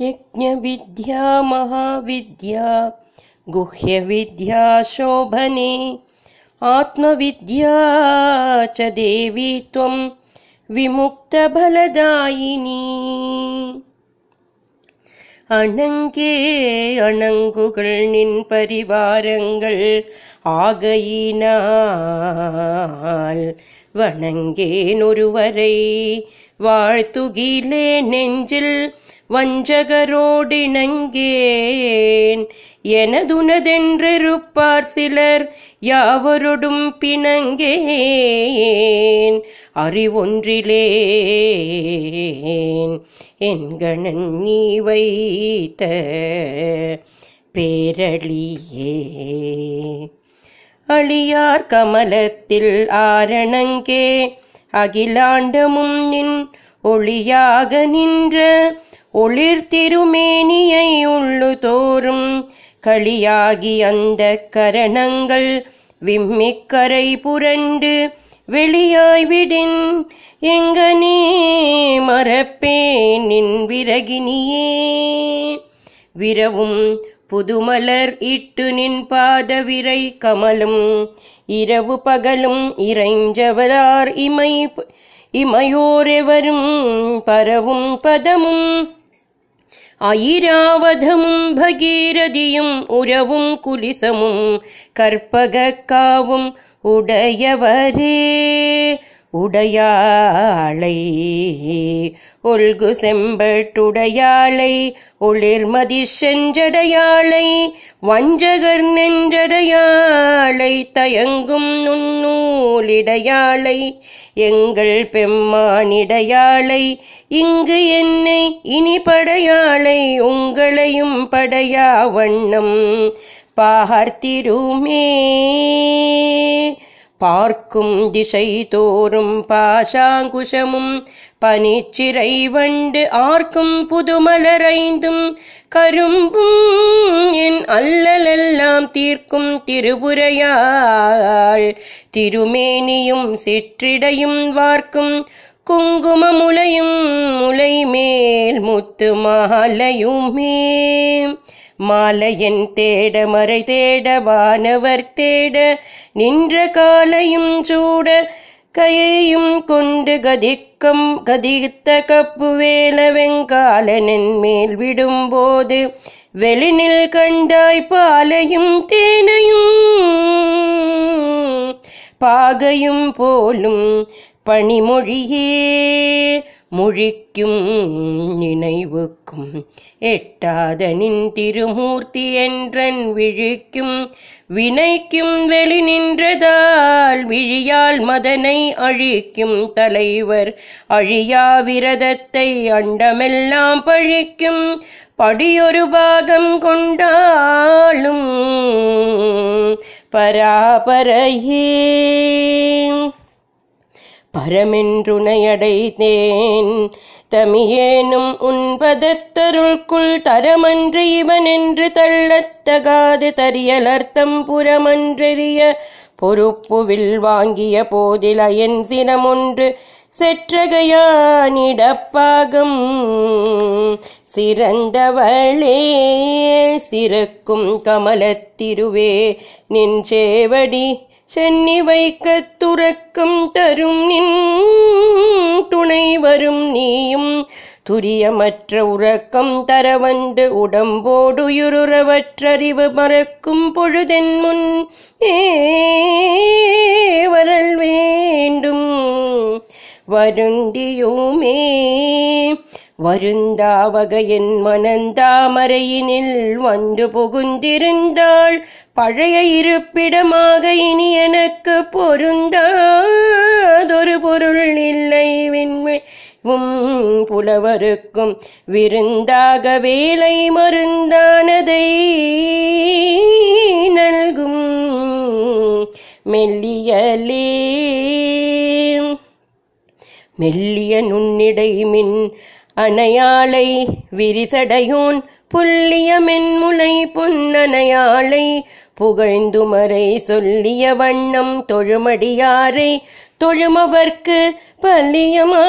यज्ञविद्या महाविद्या गुह्यविद्या शोभने आत्मविद्या च देवी त्वं विमुक्तफलदायिनी அணங்கே அணங்குகள் நின் பரிவாரங்கள் ஆகையினால் வணங்கேன் ஒருவரை வாழ்த்துகிலே நெஞ்சில் வஞ்சகரோடிணங்கேன் எனதுனதென்றிருப்பார் சிலர் யாவரோடும் பிணங்கேன். அறிவொன்றிலேன் என்கணன் நீ வைத்த பேரழியே. அழியார் கமலத்தில் ஆரணங்கே அகிலாண்டமும் நின் ஒளியாக நின்ற ஒளிர் திருமேனியை உள்ளு தோறும் களியாகி அந்த கரணங்கள் விம்மிக்கரை புரண்டு வெளியாய் விடின். எங்கனே மறப்பேன் நின் விரகினியே விரவும் புதுமலர் இட்டு நின் பாதவிரை கமலும் இரவு பகலும் இறைஞ்சவரார் இமை இமையோரெவரும் பரவும் பதமும் ஐராவதமும் பகீரதியும் உறவும் குலிசமும் கற்பகக்காவும் உடையவரே. உடையாளை ஒல்கு செம்பட்டுடையாளை ஒளிர்மதி செஞ்சடையாளை வஞ்சகர் நெஞ்சடையாளை தயங்கும் நுண்ணூலிடையாளை எங்கள் பெம்மானிடையாளை இங்கு என்னை இனி படையாளை உங்களையும் படையா வண்ணம் பார்த்திருமே பார்க்கும் திசை தோறும் பாசாங்குஷமும் பனிச்சிறை வண்டு ஆர்க்கும் புதுமலரைந்தும் கரும்பும் என் அல்லலெல்லாம் தீர்க்கும் திருபுரையாள் திருமேனியும் சிற்றிடையும் வார்க்கும் குங்கும முளையும் முலை மேல் முத்து மாலையுமே. மாலையன் தேட மறை தேட வானவர் தேட நின்ற காலையும் சூட கையையும் கொண்டு கதிக்கம் கதித்த கப்பு வேல வெங்காலனின் மேல் விடும்போது வெளிநில் கண்டாய் பாலையும் தேனையும் பாகையும் போலும் பனிமொழியே மொழிக்கும் நினைவுக்கும். எட்டாத நின் திருமூர்த்தி என்றன் விழிக்கும். வினைக்கும் வெளி நின்றதால் விழியால் மதனை அழிக்கும். தலைவர் அழியா விரதத்தை அண்டமெல்லாம் பழிக்கும். படியொரு பாகம் கொண்டாலும் பராபரையே. பரமென்றுணையடைந்தேன். தமியேனும் உன்பதத்தருள்குள் தரமன்று இவனென்று தள்ளத்தகாது தரியலர்த்தம் புறமன்றெறிய பொறுப்புவில் வாங்கிய போதில் அயன் சிரமொன்று செற்றகையானிடப்பாகம். சிறந்தவளே சிறக்கும் கமலத்திருவே நின் சேவடி சென்னி வைக்க துறக்கம் தரும் நின் துணை வரும் நீயும். துரியமற்ற உறக்கம் தரவண்டு உடம்போடுயுருறவற்றறிவு மறக்கும் பொழுதென் முன் ஏ வரல் வேண்டும். வருந்தியுமே வருந்தாவகையின் மனந்தாமரையினில் வந்து புகுந்திருந்தாள். பழைய இருப்பிடமாக இனி எனக்கு பொருந்தாதொரு பொருள் இல்லை. விண்மை புலவருக்கும் விருந்தாக வேலை மருந்தானதை நல்கும் மெல்லியலே. மெல்லிய நுண்ணிடை மின் அணையாளை விரிசடையோன் புள்ளியமென்முலை மென்முலை புகழ்ந்துமறை சொல்லிய வண்ணம் தொழுமடியாரை தொழுமவர்க்கு பல்லியமா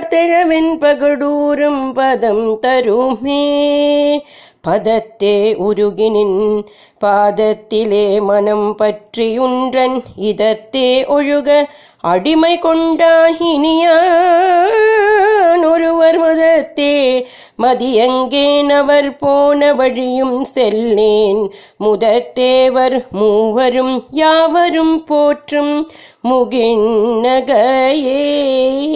அடியார்த்தழவென் பகடூரும் பதம் தருமே. பதத்தே உருகினின் பாதத்திலே மனம் பற்றியுன்றன் இதத்தே ஒழுக அடிமை கொண்டாகினியான் ஒருவர் மதத்தே. மதியங்கேன் அவர் போன வழியும் செல்லேன். முதத்தேவர் மூவரும் யாவரும் போற்றும் முகின் நகையே.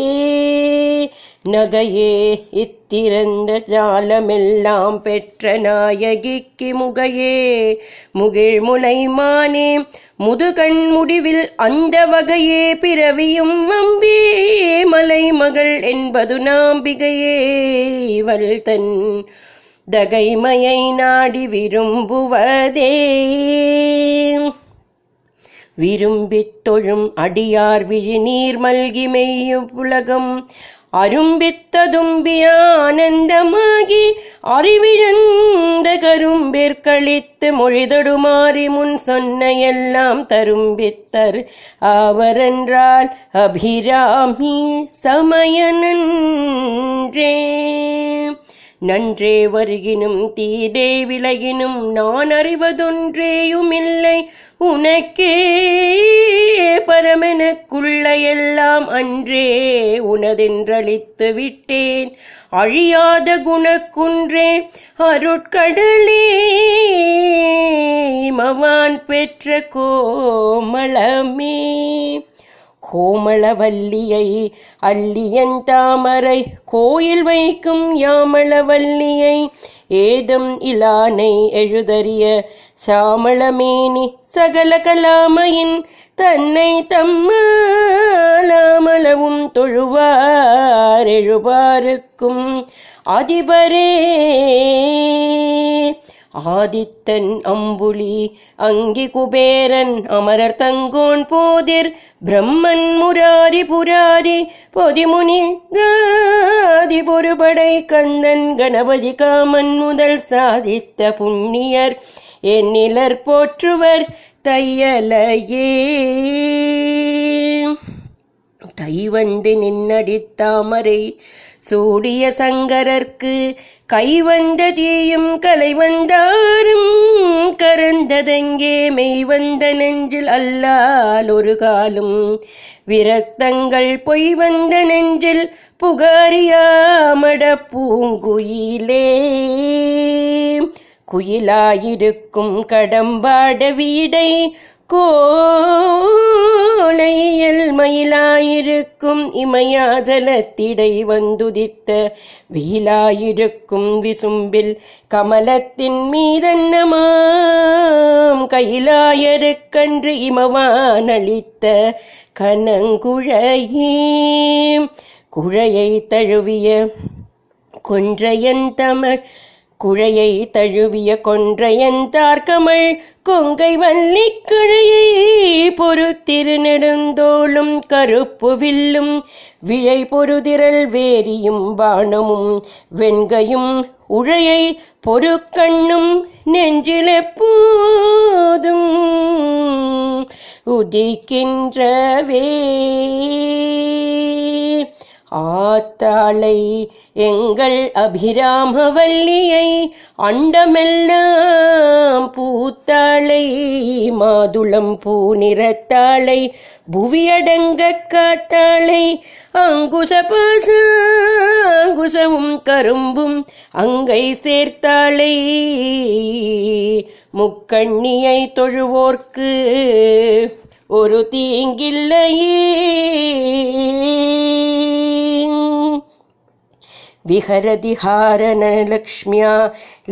நகையே இத்திறந்த ஜாலமெல்லாம் பெற்ற நாயகிக்கு முகையே. முகிழ் முனைமானே முதுகண் முடிவில் அந்த வகையே பிறவியும் வம்பே. மலைமகள் என்பது நாம்பிகையே இவள் தன் தகைமையை நாடி விரும்புவதே. விரும்பித் தொழும் அடியார் விழி நீர் மல்கி மெய்யும் உலகம் அரும்பித்ததும்பிய ஆனந்தமாகி அறிவிழந்த கரும்பிற்களித்து மொழிதொடுமாறி முன் சொன்ன எல்லாம் தரும்பித்தர். அவரென்றால் அபிராமி சமயனன்றே. நன்றே வருகினும் தீதே விலகினும் நான் அறிவதொன்றேயுமில்லை. உனக்கே பரமெனக்குள்ள எல்லாம் அன்றே உனதென்றளித்து விட்டேன் அழியாத குணக்குன்றே அருட்கடலே மவான் பெற்ற கோமளமே. கோமளவல்லியை அல்லியன் தாமரை கோயில் வைக்கும் யாமளவல்லியை ஏதம் இலானை எழுதறிய சாமளமேனி சகல கலாமையின் தன்னை தம்மாலாமளவும் தொழுவார் எழுவாருக்கும் அதிபரே. ஆதித்தன் அம்புலி அங்கி குபேரன் அமரர் தங்கோன் போதிர் பிரம்மன் முராரி புராரி பொதிமுனி காதி பொறுபடை கந்தன் கணபதி காமன் முதல் சாதித்த புண்ணியர் என்னிலர் போற்றுவர் தையலையே. தைவந்து நின்னடித்தாமரை சூடிய சங்கரர்க்கு கைவந்த தீயும் கலை வந்தாரும் கரந்ததெங்கே மெய் வந்த நெஞ்சில் அல்லால் ஒரு காலும் விரக்தங்கள் பொய் வந்த நெஞ்சில் புகாரியாமட பூங்குயிலே. குயிலாயிருக்கும் கடம்பாட வீடை கோ மயிலாயிருக்கும் இமயாஜலத்திடை வந்துதித்த வீலாயிருக்கும் விசும்பில் கமலத்தின் மீதன்னமாம்? கையிலாயருக்கன்று இமவான் அளித்த கனங்குழையே குழையை தழுவிய கொன்றையன் தமிழ் குழையை தழுவிய கொன்றையன் தார்கமள் கொங்கை வள்ளி கிழையை பொறுத்திரு நெடுந்தோளும் கருப்பு வில்லும் விழை பொறுதிரள் வேரியும் பானமும் வெண்கையும் உழையை பொறுக்கண்ணும் நெஞ்சிலெப்போதும் உதிக்கின்றவே. ஆத்தாளை எங்கள் அபிராமவல்லியை அண்டமெல்லாம் பூத்தாளை மாதுளம் பூ நிறத்தாளை புவியடங்க காத்தாளை அங்குச அங்குசமும் கரும்பும் அங்கை சேர்த்தாளை. முக்கண்ணியை தொழுவோர்க்கு ஒரு தீங்கில்லையே विहरति हारनलक्ष्म्या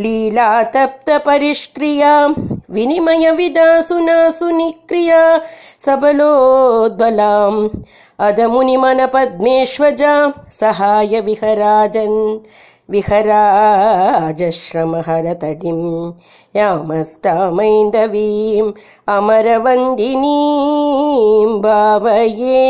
लीलातप्तपरिष्क्रिया विनिमयविदा सुनिक्रिया सबलोद्बलाम् अदमुनिमनपद्मेष्वजा सहाय विहराजश्रमहरतडिं यामस्तामैन्दवीम् अमरवन्दिनीं भावये